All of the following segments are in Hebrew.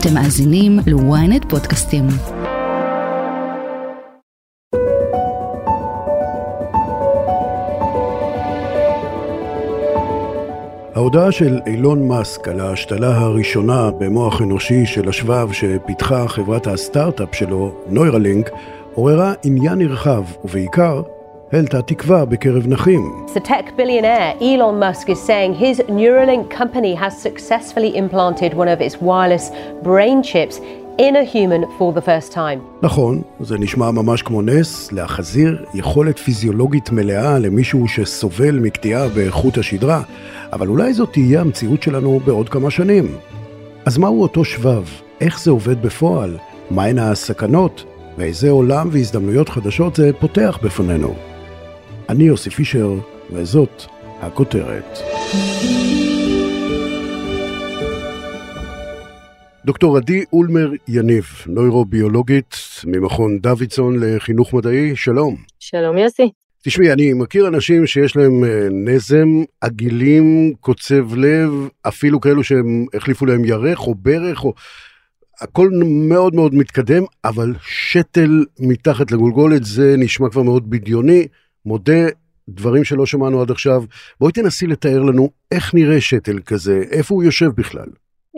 אתם מאזינים ל-ynet פודקאסטים. ההודעה של אילון מאסק על ההשתלה הראשונה במוח אנושי של השבב שפיתחה חברת הסטארט-אפ שלו, נוירלינק, עוררה עניין נרחב, ובעיקר העלתה תקווה בקרב נכים. The tech billionaire Elon Musk is saying his Neuralink company has successfully implanted one of its wireless brain chips in a human for the first time. נכון, זה נשמע ממש כמו נס, להחזיר יכולת פיזיולוגית מלאה למישהו שסובל מקטיעה באיכות השדרה, אבל אולי זאת תהיה המציאות שלנו בעוד כמה שנים. אז מהו אותו שבב? איך זה עובד בפועל? מהן הסכנות? ואיזה עולם והזדמנויות חדשות זה פותח בפנינו? אני יוסי פישר, וזאת הכותרת. דוקטור עדי אולמר יניב, נוירוביולוגית ממכון דוידסון לחינוך מדעי, שלום. שלום יוסי. תשמעי, אני מכיר אנשים שיש להם אה, נזם, עגילים, קוצב לב, אפילו כאלו שהם החליפו להם ירך או ברך, או... הכל מאוד מאוד מתקדם, אבל שתל מתחת לגולגולת זה נשמע כבר מאוד בדיוני, מודה, דברים שלא שמענו עד עכשיו. בואי תנסי לתאר לנו איך נראה שתל כזה, איפה הוא יושב בכלל.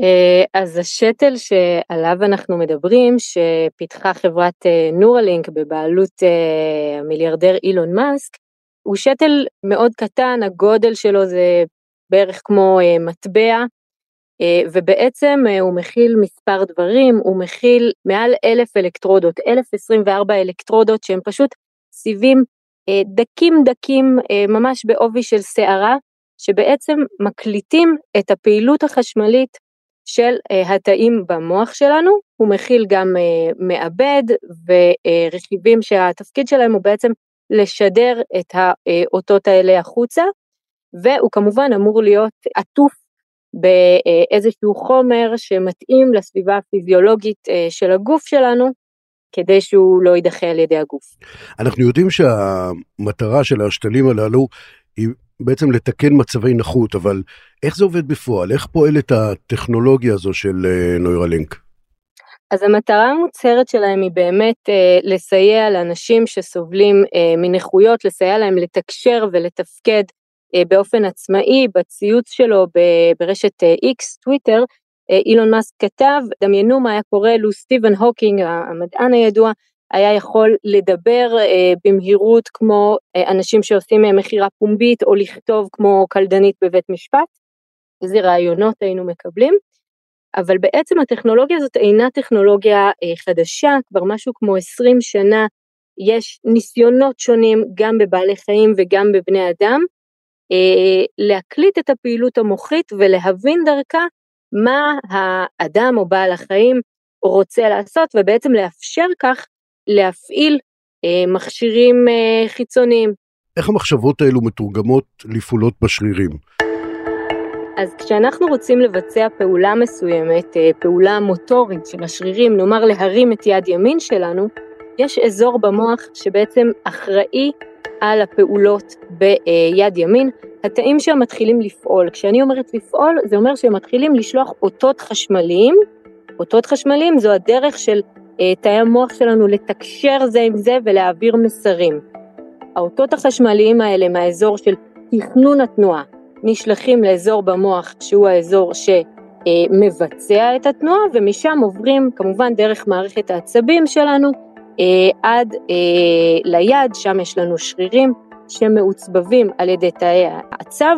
אה, אז השתל שעליו אנחנו מדברים, שפיתחה חברת נורלינק אה, בבעלות אה, המיליארדר אילון מאסק, הוא שתל מאוד קטן, הגודל שלו זה בערך כמו מטבע, ובעצם הוא מכיל מספר דברים, הוא מכיל מעל אלף אלקטרודות, 1024 אלקטרודות שהם פשוט סיבים דקים דקים ממש בעובי של שערה, שבעצם מקליטים את הפעילות החשמלית של uh, התאים במוח שלנו, הוא מכיל גם מעבד ורכיבים שהתפקיד שלהם הוא בעצם לשדר את האותות האלה החוצה, והוא כמובן אמור להיות עטוף באיזשהו חומר שמתאים לסביבה הפיזיולוגית של הגוף שלנו, כדי שהוא לא יידחה על ידי הגוף. אנחנו יודעים שהמטרה של השתלים הללו היא בעצם לתקן מצבי נכות, אבל איך זה עובד בפועל? איך פועלת הטכנולוגיה הזו של אה, נוירלינק? אז המטרה המוצהרת שלהם היא באמת אה, לסייע לאנשים שסובלים אה, מנכויות, לסייע להם לתקשר ולתפקד אה, באופן עצמאי. בציוץ שלו ברשת אה, X, טוויטר, אה, אילון מאסק כתב, דמיינו מה היה קורה לו סטיבן הוקינג, המדען הידוע, היה יכול לדבר אה, במהירות כמו אה, אנשים שעושים אה, מכירה פומבית או לכתוב כמו קלדנית בבית משפט, איזה רעיונות היינו מקבלים, אבל בעצם הטכנולוגיה הזאת אינה טכנולוגיה חדשה, כבר משהו כמו 20 שנה יש ניסיונות שונים גם בבעלי חיים וגם בבני אדם, להקליט את הפעילות המוחית ולהבין דרכה מה האדם או בעל החיים רוצה לעשות ובעצם לאפשר כך להפעיל אה, מכשירים אה, חיצוניים. איך המחשבות האלו מתורגמות לפעולות בשרירים? אז כשאנחנו רוצים לבצע פעולה מסוימת, אה, פעולה מוטורית של השרירים, נאמר להרים את יד ימין שלנו, יש אזור במוח שבעצם אחראי על הפעולות ביד ימין. התאים שם מתחילים לפעול. כשאני אומרת לפעול, זה אומר שהם מתחילים לשלוח אותות חשמליים. אותות חשמליים זו הדרך של אה, תאי המוח שלנו לתקשר זה עם זה ולהעביר מסרים. האותות החשמליים האלה מהאזור של תכנון התנועה נשלחים לאזור במוח שהוא האזור שמבצע את התנועה ומשם עוברים כמובן דרך מערכת העצבים שלנו אה, עד אה, ליד, שם יש לנו שרירים שמעוצבבים על ידי תאי העצב.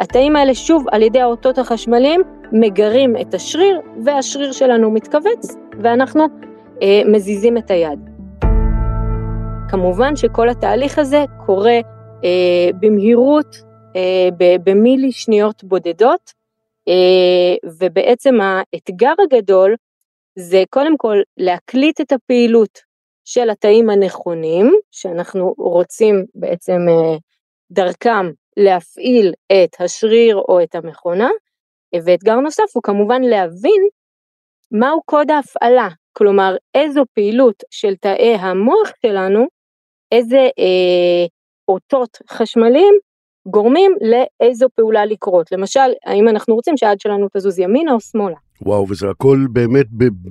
התאים האלה שוב על ידי האותות החשמליים מגרים את השריר והשריר שלנו מתכווץ ואנחנו אה, מזיזים את היד. כמובן שכל התהליך הזה קורה אה, במהירות, אה, במילי שניות בודדות, אה, ובעצם האתגר הגדול זה קודם כל להקליט את הפעילות של התאים הנכונים, שאנחנו רוצים בעצם אה, דרכם להפעיל את השריר או את המכונה, ואתגר נוסף הוא כמובן להבין מהו קוד ההפעלה כלומר איזו פעילות של תאי המוח שלנו, איזה אה, אותות חשמליים גורמים לאיזו פעולה לקרות. למשל, האם אנחנו רוצים שהיד שלנו תזוז ימינה או שמאלה. וואו, וזה הכל באמת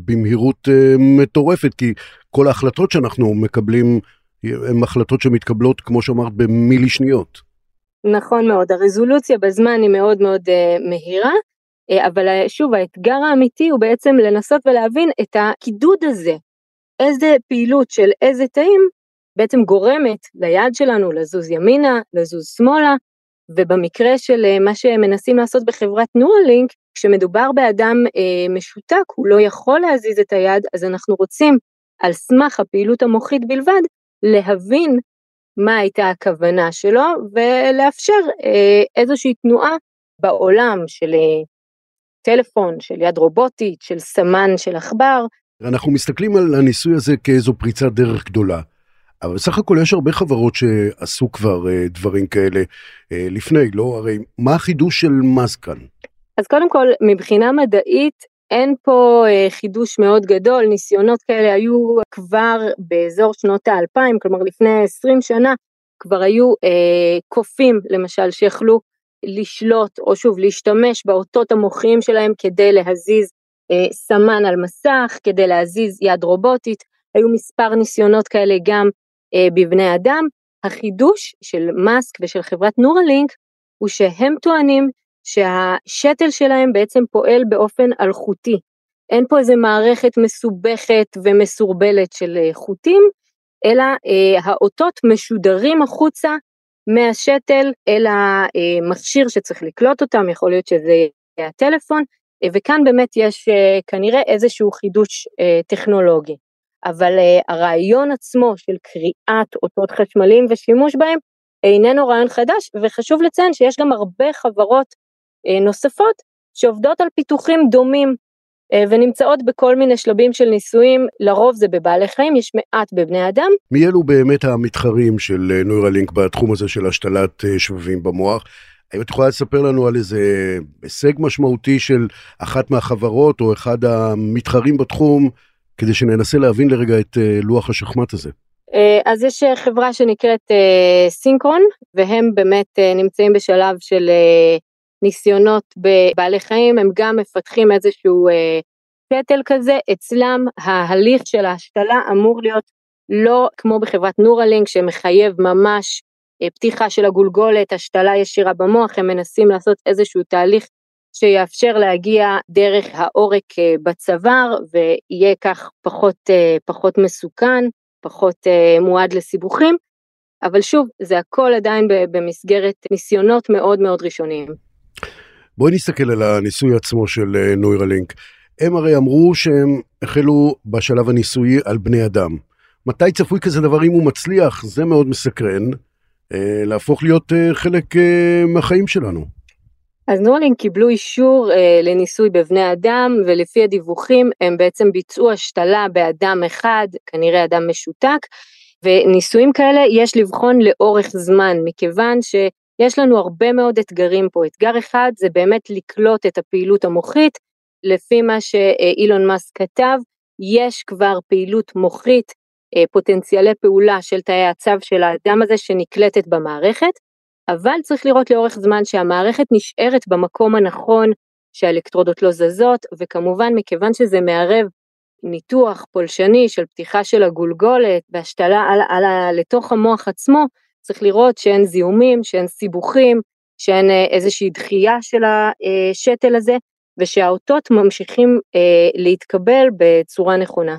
במהירות uh, מטורפת, כי כל ההחלטות שאנחנו מקבלים הן החלטות שמתקבלות, כמו שאמרת, במילי שניות. נכון מאוד, הרזולוציה בזמן היא מאוד מאוד uh, מהירה, uh, אבל שוב, האתגר האמיתי הוא בעצם לנסות ולהבין את הקידוד הזה, איזה פעילות של איזה תאים בעצם גורמת ליד שלנו לזוז ימינה, לזוז שמאלה, ובמקרה של uh, מה שמנסים לעשות בחברת נורלינק, כשמדובר באדם uh, משותק, הוא לא יכול להזיז את היד, אז אנחנו רוצים, על סמך הפעילות המוחית בלבד, להבין מה הייתה הכוונה שלו ולאפשר אה, איזושהי תנועה בעולם של אה, טלפון, של יד רובוטית, של סמן של עכבר. אנחנו מסתכלים על הניסוי הזה כאיזו פריצת דרך גדולה. אבל בסך הכל יש הרבה חברות שעשו כבר אה, דברים כאלה אה, לפני, לא? הרי מה החידוש של מאסק כאן? אז קודם כל, מבחינה מדעית, אין פה אה, חידוש מאוד גדול, ניסיונות כאלה היו כבר באזור שנות האלפיים, כלומר לפני 20 שנה, כבר היו אה, קופים למשל שיכלו לשלוט או שוב להשתמש באותות המוחיים שלהם כדי להזיז אה, סמן על מסך, כדי להזיז יד רובוטית, היו מספר ניסיונות כאלה גם אה, בבני אדם. החידוש של מאסק ושל חברת נורלינק הוא שהם טוענים שהשתל שלהם בעצם פועל באופן אלחוטי. אין פה איזה מערכת מסובכת ומסורבלת של אה, חוטים, אלא אה, האותות משודרים החוצה מהשתל אל המכשיר שצריך לקלוט אותם, יכול להיות שזה יהיה הטלפון, אה, וכאן באמת יש אה, כנראה איזשהו חידוש אה, טכנולוגי. אבל אה, הרעיון עצמו של קריאת אותות חשמליים ושימוש בהם איננו רעיון חדש, וחשוב לציין שיש גם הרבה חברות אה, נוספות שעובדות על פיתוחים דומים אה, ונמצאות בכל מיני שלבים של ניסויים, לרוב זה בבעלי חיים, יש מעט בבני אדם. מי אלו באמת המתחרים של אה, נוירלינק בתחום הזה של השתלת שבבים במוח? האם את יכולה לספר לנו על איזה הישג משמעותי של אחת מהחברות או אחד המתחרים בתחום, כדי שננסה להבין לרגע את לוח השחמט הזה? אז יש חברה שנקראת סינקרון, והם באמת נמצאים בשלב של ניסיונות בבעלי חיים, הם גם מפתחים איזשהו אה, פטל כזה, אצלם ההליך של ההשתלה אמור להיות לא כמו בחברת נורלינק שמחייב ממש אה, פתיחה של הגולגולת, השתלה ישירה במוח, הם מנסים לעשות איזשהו תהליך שיאפשר להגיע דרך העורק אה, בצוואר ויהיה כך פחות, אה, פחות מסוכן, פחות אה, מועד לסיבוכים, אבל שוב, זה הכל עדיין במסגרת ניסיונות מאוד מאוד ראשוניים. בואי נסתכל על הניסוי עצמו של אה, נוירלינק. הם הרי אמרו שהם החלו בשלב הניסויי על בני אדם. מתי צפוי כזה דבר אם הוא מצליח? זה מאוד מסקרן, אה, להפוך להיות אה, חלק אה, מהחיים שלנו. אז נורלינק קיבלו אישור אה, לניסוי בבני אדם, ולפי הדיווחים הם בעצם ביצעו השתלה באדם אחד, כנראה אדם משותק, וניסויים כאלה יש לבחון לאורך זמן, מכיוון ש... יש לנו הרבה מאוד אתגרים פה. אתגר אחד זה באמת לקלוט את הפעילות המוחית, לפי מה שאילון מאסק כתב, יש כבר פעילות מוחית, אה, פוטנציאלי פעולה של תאי הצו של האדם הזה שנקלטת במערכת, אבל צריך לראות לאורך זמן שהמערכת נשארת במקום הנכון, שהאלקטרודות לא זזות, וכמובן מכיוון שזה מערב ניתוח פולשני של פתיחה של הגולגולת והשתלה על, על, על, לתוך המוח עצמו, צריך לראות שאין זיהומים, שאין סיבוכים, שאין אה, איזושהי דחייה של השתל הזה, ושהאותות ממשיכים אה, להתקבל בצורה נכונה.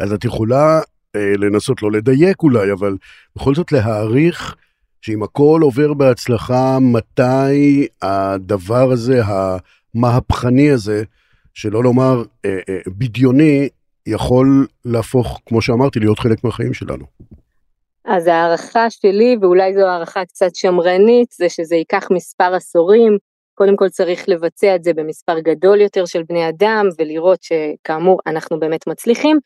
אז את יכולה אה, לנסות לא לדייק אולי, אבל בכל זאת להעריך שאם הכל עובר בהצלחה, מתי הדבר הזה, המהפכני הזה, שלא לומר אה, אה, בדיוני, יכול להפוך, כמו שאמרתי, להיות חלק מהחיים שלנו. אז הערכה שלי, ואולי זו הערכה קצת שמרנית, זה שזה ייקח מספר עשורים. קודם כל צריך לבצע את זה במספר גדול יותר של בני אדם, ולראות שכאמור אנחנו באמת מצליחים.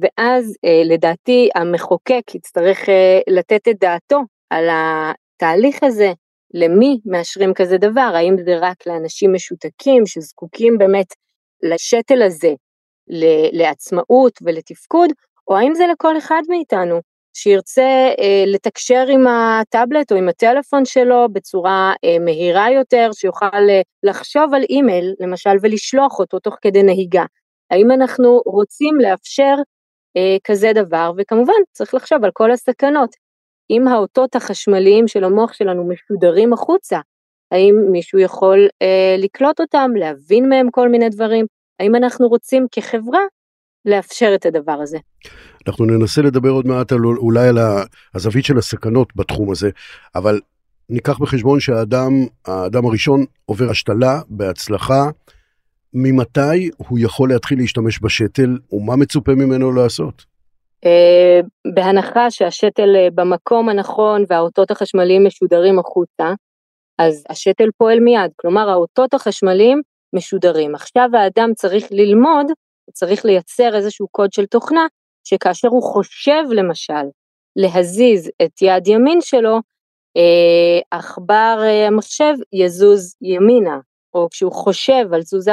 ואז אה, לדעתי המחוקק יצטרך אה, לתת את דעתו על התהליך הזה, למי מאשרים כזה דבר, האם זה רק לאנשים משותקים שזקוקים באמת לשתל הזה, לעצמאות ולתפקוד, או האם זה לכל אחד מאיתנו. שירצה אה, לתקשר עם הטאבלט או עם הטלפון שלו בצורה אה, מהירה יותר, שיוכל אה, לחשוב על אימייל למשל ולשלוח אותו תוך כדי נהיגה. האם אנחנו רוצים לאפשר אה, כזה דבר, וכמובן צריך לחשוב על כל הסכנות. אם האותות החשמליים של המוח שלנו משודרים החוצה, האם מישהו יכול אה, לקלוט אותם, להבין מהם כל מיני דברים? האם אנחנו רוצים כחברה לאפשר את הדבר הזה? אנחנו ננסה לדבר עוד מעט על, אולי על הזווית של הסכנות בתחום הזה, אבל ניקח בחשבון שהאדם, האדם הראשון עובר השתלה בהצלחה, ממתי הוא יכול להתחיל להשתמש בשתל ומה מצופה ממנו לעשות? אה, בהנחה שהשתל אה, במקום הנכון והאותות החשמליים משודרים החוצה, אז השתל פועל מיד, כלומר האותות החשמליים משודרים. עכשיו האדם צריך ללמוד, צריך לייצר איזשהו קוד של תוכנה, שכאשר הוא חושב למשל להזיז את יד ימין שלו, אה, עכבר המחשב יזוז ימינה, או כשהוא חושב על תזוזה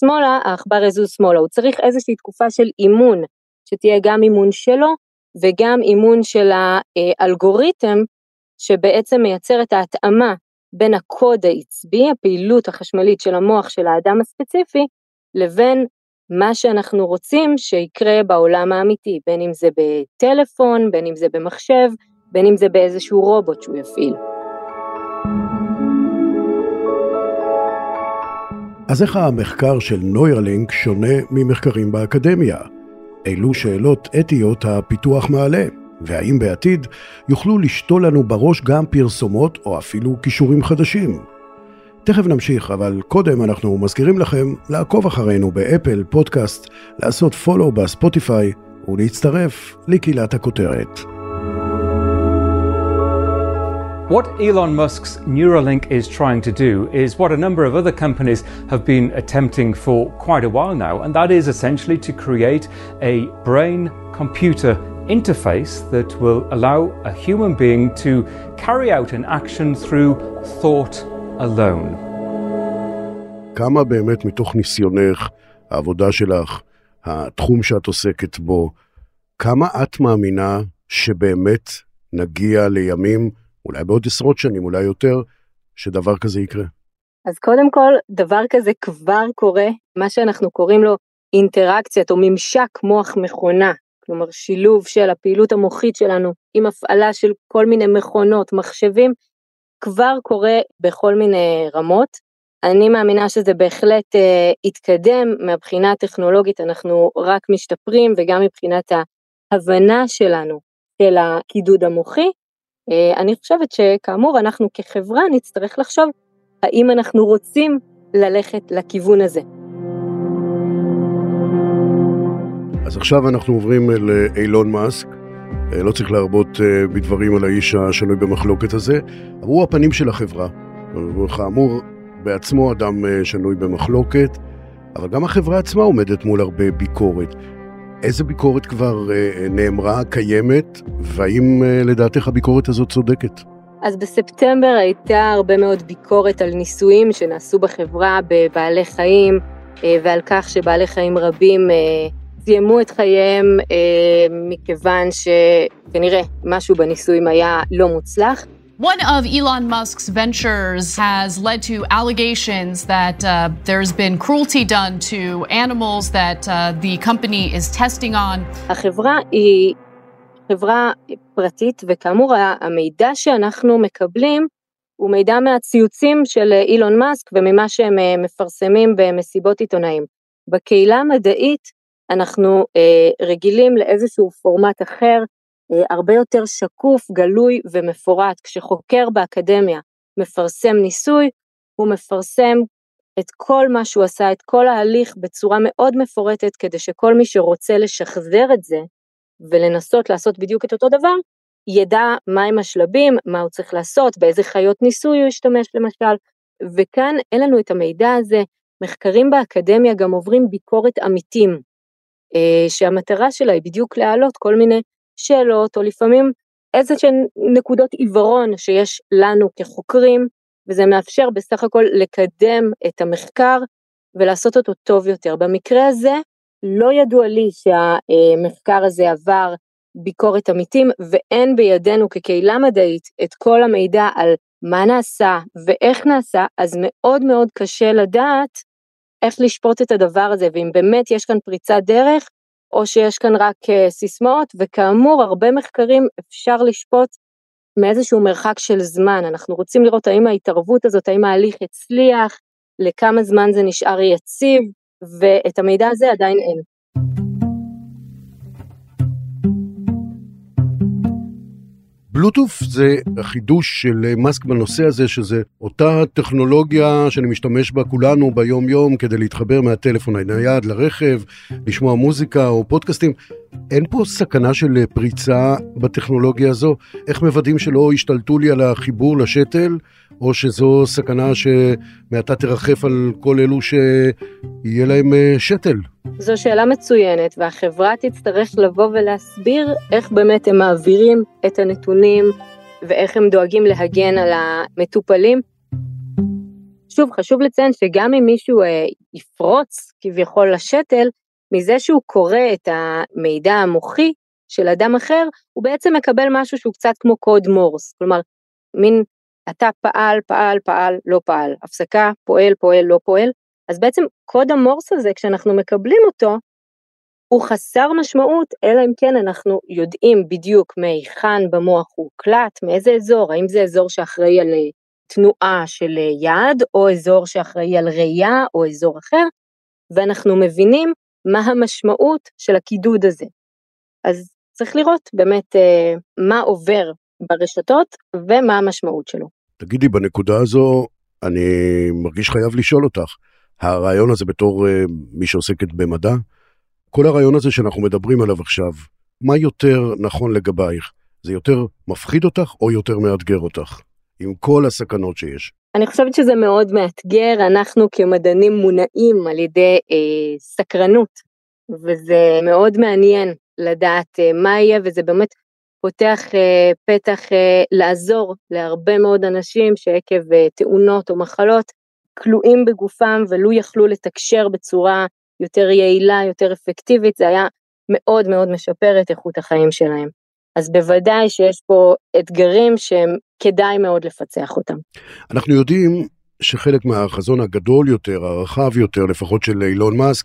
שמאלה, העכבר יזוז שמאלה. הוא צריך איזושהי תקופה של אימון, שתהיה גם אימון שלו וגם אימון של האלגוריתם, שבעצם מייצר את ההתאמה בין הקוד העצבי, הפעילות החשמלית של המוח של האדם הספציפי, לבין מה שאנחנו רוצים שיקרה בעולם האמיתי, בין אם זה בטלפון, בין אם זה במחשב, בין אם זה באיזשהו רובוט שהוא יפעיל. אז איך המחקר של נוירלינק שונה ממחקרים באקדמיה? אילו שאלות אתיות הפיתוח מעלה? והאם בעתיד יוכלו לשתול לנו בראש גם פרסומות או אפילו כישורים חדשים? תכף נמשיך, אבל קודם אנחנו מזכירים לכם לעקוב אחרינו באפל, פודקאסט, לעשות פולו בספוטיפיי ולהצטרף לקהילת הכותרת. What Elon Musk's Neuralink is trying to do is what a number of other companies have been attempting for quite a while now, and that is essentially to create a brain computer interface that will allow a human being to carry out an action through thought alone. כמה באמת מתוך ניסיונך, העבודה שלך, התחום שאת עוסקת בו, כמה את מאמינה שבאמת נגיע לימים אולי בעוד עשרות שנים, אולי יותר, שדבר כזה יקרה? אז קודם כל, דבר כזה כבר קורה, מה שאנחנו קוראים לו אינטראקציית או ממשק מוח מכונה, כלומר שילוב של הפעילות המוחית שלנו עם הפעלה של כל מיני מכונות, מחשבים, כבר קורה בכל מיני רמות. אני מאמינה שזה בהחלט אה, יתקדם מהבחינה הטכנולוגית, אנחנו רק משתפרים וגם מבחינת ההבנה שלנו של הקידוד המוחי, אה, אני חושבת שכאמור אנחנו כחברה נצטרך לחשוב האם אנחנו רוצים ללכת לכיוון הזה. אז עכשיו אנחנו עוברים לאילון מאסק, לא צריך להרבות אה, בדברים על האיש השנוי במחלוקת הזה, אבל הוא הפנים של החברה. כאמור, בעצמו אדם שנוי במחלוקת, אבל גם החברה עצמה עומדת מול הרבה ביקורת. איזה ביקורת כבר אה, נאמרה, קיימת, והאם אה, לדעתך הביקורת הזאת צודקת? אז בספטמבר הייתה הרבה מאוד ביקורת על ניסויים שנעשו בחברה בבעלי חיים, אה, ועל כך שבעלי חיים רבים סיימו את חייהם מכיוון שכנראה משהו בניסויים היה לא מוצלח. One of Elon Musk's ventures has led to allegations that uh, there's been cruelty done to animals that uh, the company is testing on. החברה היא חברה פרטית, וכאמור המידע שאנחנו מקבלים הוא מידע מהציוצים של אילון מאסק וממה שהם מפרסמים במסיבות עיתונאים. בקהילה המדעית אנחנו אה, רגילים לאיזשהו פורמט אחר, אה, הרבה יותר שקוף, גלוי ומפורט. כשחוקר באקדמיה מפרסם ניסוי, הוא מפרסם את כל מה שהוא עשה, את כל ההליך בצורה מאוד מפורטת, כדי שכל מי שרוצה לשחזר את זה ולנסות לעשות בדיוק את אותו דבר, ידע מהם השלבים, מה הוא צריך לעשות, באיזה חיות ניסוי הוא ישתמש למשל, וכאן אין לנו את המידע הזה. מחקרים באקדמיה גם עוברים ביקורת עמיתים, שהמטרה שלה היא בדיוק להעלות כל מיני שאלות, או לפעמים איזה שהן נקודות עיוורון שיש לנו כחוקרים, וזה מאפשר בסך הכל לקדם את המחקר ולעשות אותו טוב יותר. במקרה הזה, לא ידוע לי שהמחקר הזה עבר ביקורת עמיתים, ואין בידינו כקהילה מדעית את כל המידע על מה נעשה ואיך נעשה, אז מאוד מאוד קשה לדעת איך לשפוט את הדבר הזה, ואם באמת יש כאן פריצת דרך, או שיש כאן רק uh, סיסמאות, וכאמור, הרבה מחקרים אפשר לשפוט מאיזשהו מרחק של זמן. אנחנו רוצים לראות האם ההתערבות הזאת, האם ההליך הצליח, לכמה זמן זה נשאר יציב, ואת המידע הזה עדיין אין. בלוטוף זה החידוש של מאסק בנושא הזה, שזה אותה טכנולוגיה שאני משתמש בה כולנו ביום יום כדי להתחבר מהטלפון הנייד לרכב, לשמוע מוזיקה או פודקאסטים. אין פה סכנה של פריצה בטכנולוגיה הזו? איך מוודאים שלא ישתלטו לי על החיבור לשתל, או שזו סכנה שמעתה תרחף על כל אלו שיהיה להם אה, שתל? זו שאלה מצוינת, והחברה תצטרך לבוא ולהסביר איך באמת הם מעבירים את הנתונים ואיך הם דואגים להגן על המטופלים. שוב, חשוב לציין שגם אם מישהו אה, יפרוץ כביכול לשתל, מזה שהוא קורא את המידע המוחי של אדם אחר, הוא בעצם מקבל משהו שהוא קצת כמו קוד מורס, כלומר, מין אתה פעל, פעל, פעל, לא פעל, הפסקה, פועל, פועל, לא פועל, אז בעצם קוד המורס הזה, כשאנחנו מקבלים אותו, הוא חסר משמעות, אלא אם כן אנחנו יודעים בדיוק מהיכן במוח הוא הוקלט, מאיזה אזור, האם זה אזור שאחראי על אה, תנועה של אה, יד, או אזור שאחראי על ראייה, או אזור אחר, ואנחנו מבינים מה המשמעות של הקידוד הזה. אז צריך לראות באמת אה, מה עובר ברשתות ומה המשמעות שלו. תגידי, בנקודה הזו, אני מרגיש חייב לשאול אותך, הרעיון הזה בתור uh, מי שעוסקת במדע, כל הרעיון הזה שאנחנו מדברים עליו עכשיו, מה יותר נכון לגבייך? זה יותר מפחיד אותך או יותר מאתגר אותך? עם כל הסכנות שיש. אני חושבת שזה מאוד מאתגר, אנחנו כמדענים מונעים על ידי אה, סקרנות, וזה מאוד מעניין לדעת אה, מה יהיה, וזה באמת פותח אה, פתח אה, לעזור להרבה מאוד אנשים שעקב אה, תאונות או מחלות כלואים בגופם ולו יכלו לתקשר בצורה יותר יעילה, יותר אפקטיבית, זה היה מאוד מאוד משפר את איכות החיים שלהם. אז בוודאי שיש פה אתגרים שהם כדאי מאוד לפצח אותם. אנחנו יודעים שחלק מהחזון הגדול יותר, הרחב יותר, לפחות של אילון מאסק,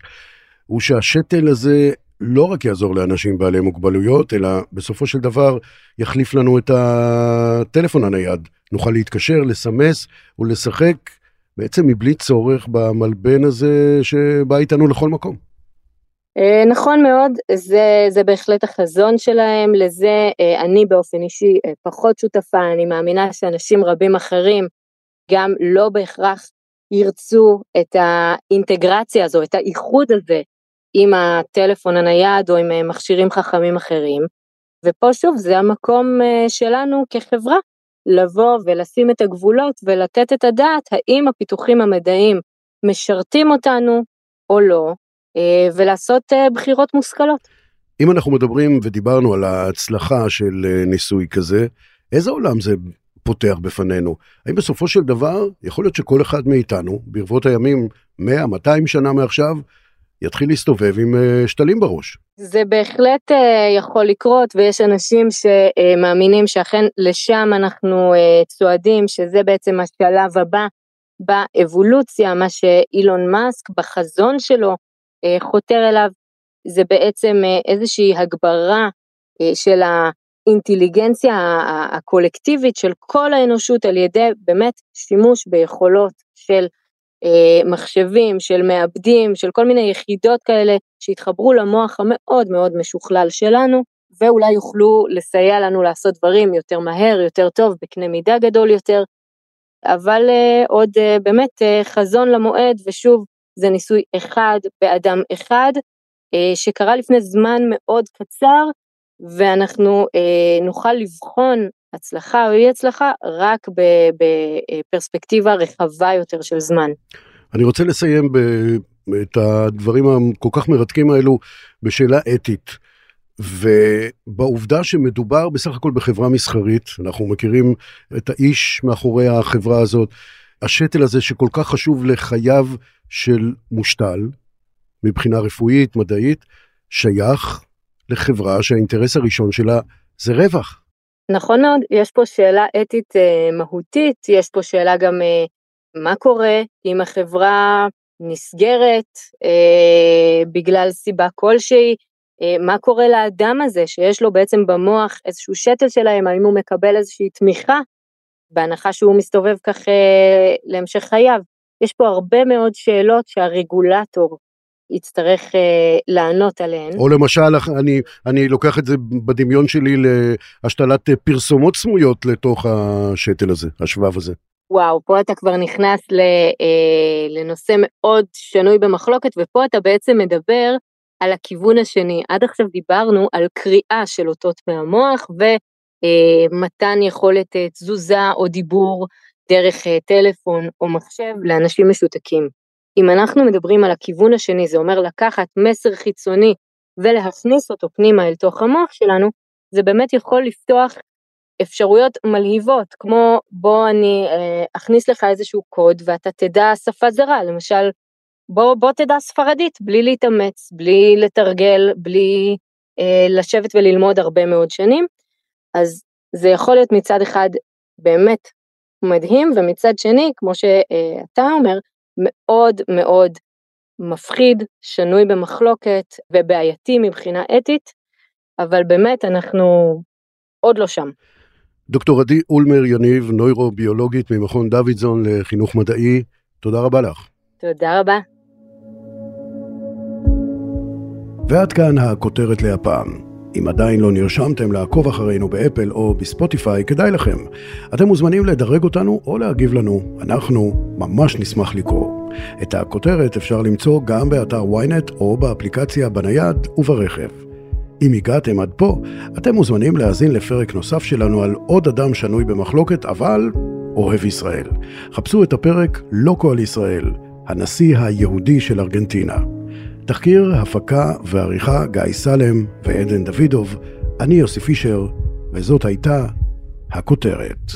הוא שהשתל הזה לא רק יעזור לאנשים בעלי מוגבלויות, אלא בסופו של דבר יחליף לנו את הטלפון הנייד. נוכל להתקשר, לסמס ולשחק בעצם מבלי צורך במלבן הזה שבא איתנו לכל מקום. אה, נכון מאוד, זה, זה בהחלט החזון שלהם, לזה אה, אני באופן אישי אה, פחות שותפה, אני מאמינה שאנשים רבים אחרים גם לא בהכרח ירצו את האינטגרציה הזו, את האיחוד הזה עם הטלפון הנייד או עם מכשירים חכמים אחרים, ופה שוב זה המקום שלנו כחברה לבוא ולשים את הגבולות ולתת את הדעת האם הפיתוחים המדעיים משרתים אותנו או לא, ולעשות אה, בחירות מושכלות. אם אנחנו מדברים ודיברנו על ההצלחה של אה, ניסוי כזה, איזה עולם זה פותח בפנינו? האם בסופו של דבר יכול להיות שכל אחד מאיתנו, ברבות הימים 100-200 שנה מעכשיו, יתחיל להסתובב עם שתלים בראש? זה בהחלט יכול לקרות ויש אנשים שמאמינים שאכן לשם אנחנו צועדים, שזה בעצם השלב הבא באבולוציה, מה שאילון מאסק בחזון שלו חותר אליו, זה בעצם uh, איזושהי הגברה uh, של האינטליגנציה הקולקטיבית של כל האנושות על ידי באמת שימוש ביכולות של אה, מחשבים, של מעבדים, של כל מיני יחידות כאלה שהתחברו למוח המאוד מאוד משוכלל שלנו, ואולי יוכלו לסייע לנו לעשות דברים יותר מהר, יותר טוב, בקנה מידה גדול יותר, אבל עוד באמת חזון למועד, ושוב, זה ניסוי אחד באדם אחד, uh, שקרה לפני זמן מאוד קצר, ואנחנו uh, נוכל לבחון הצלחה או אי הצלחה רק בפרספקטיבה רחבה יותר של זמן. אני רוצה לסיים ב... את הדברים הכל כך מרתקים האלו בשאלה אתית. ובעובדה שמדובר בסך הכל בחברה מסחרית, אנחנו מכירים את האיש מאחורי החברה הזאת, השתל הזה שכל כך חשוב לחייו של מושתל, מבחינה רפואית, מדעית, שייך לחברה שהאינטרס הראשון שלה זה רווח. נכון מאוד, יש פה שאלה אתית אה, מהותית, יש פה שאלה גם אה, מה קורה אם החברה נסגרת אה, בגלל סיבה כלשהי, אה, מה קורה לאדם הזה שיש לו בעצם במוח איזשהו שתל שלהם, האם הוא מקבל איזושהי תמיכה, בהנחה שהוא מסתובב כך אה, להמשך חייו. יש פה הרבה מאוד שאלות שהרגולטור יצטרך אה, לענות עליהן. או למשל, אני, אני לוקח את זה בדמיון שלי להשתלת אה, פרסומות סמויות לתוך השתל הזה, השבב הזה. וואו, פה אתה כבר נכנס ל, אה, לנושא מאוד שנוי במחלוקת, ופה אתה בעצם מדבר על הכיוון השני. עד עכשיו דיברנו על קריאה של אותות מהמוח ומתן אה, יכולת אה, תזוזה או דיבור דרך אה, טלפון או מחשב לאנשים משותקים. אם אנחנו מדברים על הכיוון השני, זה אומר לקחת מסר חיצוני ולהכניס אותו פנימה אל תוך המוח שלנו, זה באמת יכול לפתוח אפשרויות מלהיבות, כמו בוא אני אה, אכניס לך איזשהו קוד ואתה תדע שפה זרה, למשל בוא, בוא תדע ספרדית בלי להתאמץ, בלי לתרגל, בלי אה, לשבת וללמוד הרבה מאוד שנים, אז זה יכול להיות מצד אחד באמת מדהים, ומצד שני, כמו שאתה אומר, מאוד מאוד מפחיד, שנוי במחלוקת ובעייתי מבחינה אתית, אבל באמת אנחנו עוד לא שם. דוקטור עדי אולמר יניב, נוירוביולוגית ממכון דוידזון לחינוך מדעי, תודה רבה לך. תודה רבה. ועד כאן הכותרת להפעם. אם עדיין לא נרשמתם לעקוב אחרינו באפל או בספוטיפיי, כדאי לכם. אתם מוזמנים לדרג אותנו או להגיב לנו, אנחנו ממש נשמח לקרוא. את הכותרת אפשר למצוא גם באתר ynet או באפליקציה בנייד וברכב. אם הגעתם עד פה, אתם מוזמנים להאזין לפרק נוסף שלנו על עוד אדם שנוי במחלוקת, אבל אוהב ישראל. חפשו את הפרק לא כל ישראל, הנשיא היהודי של ארגנטינה. תחקיר, הפקה ועריכה גיא סלם ועדן דוידוב, אני יוסי פישר, וזאת הייתה הכותרת.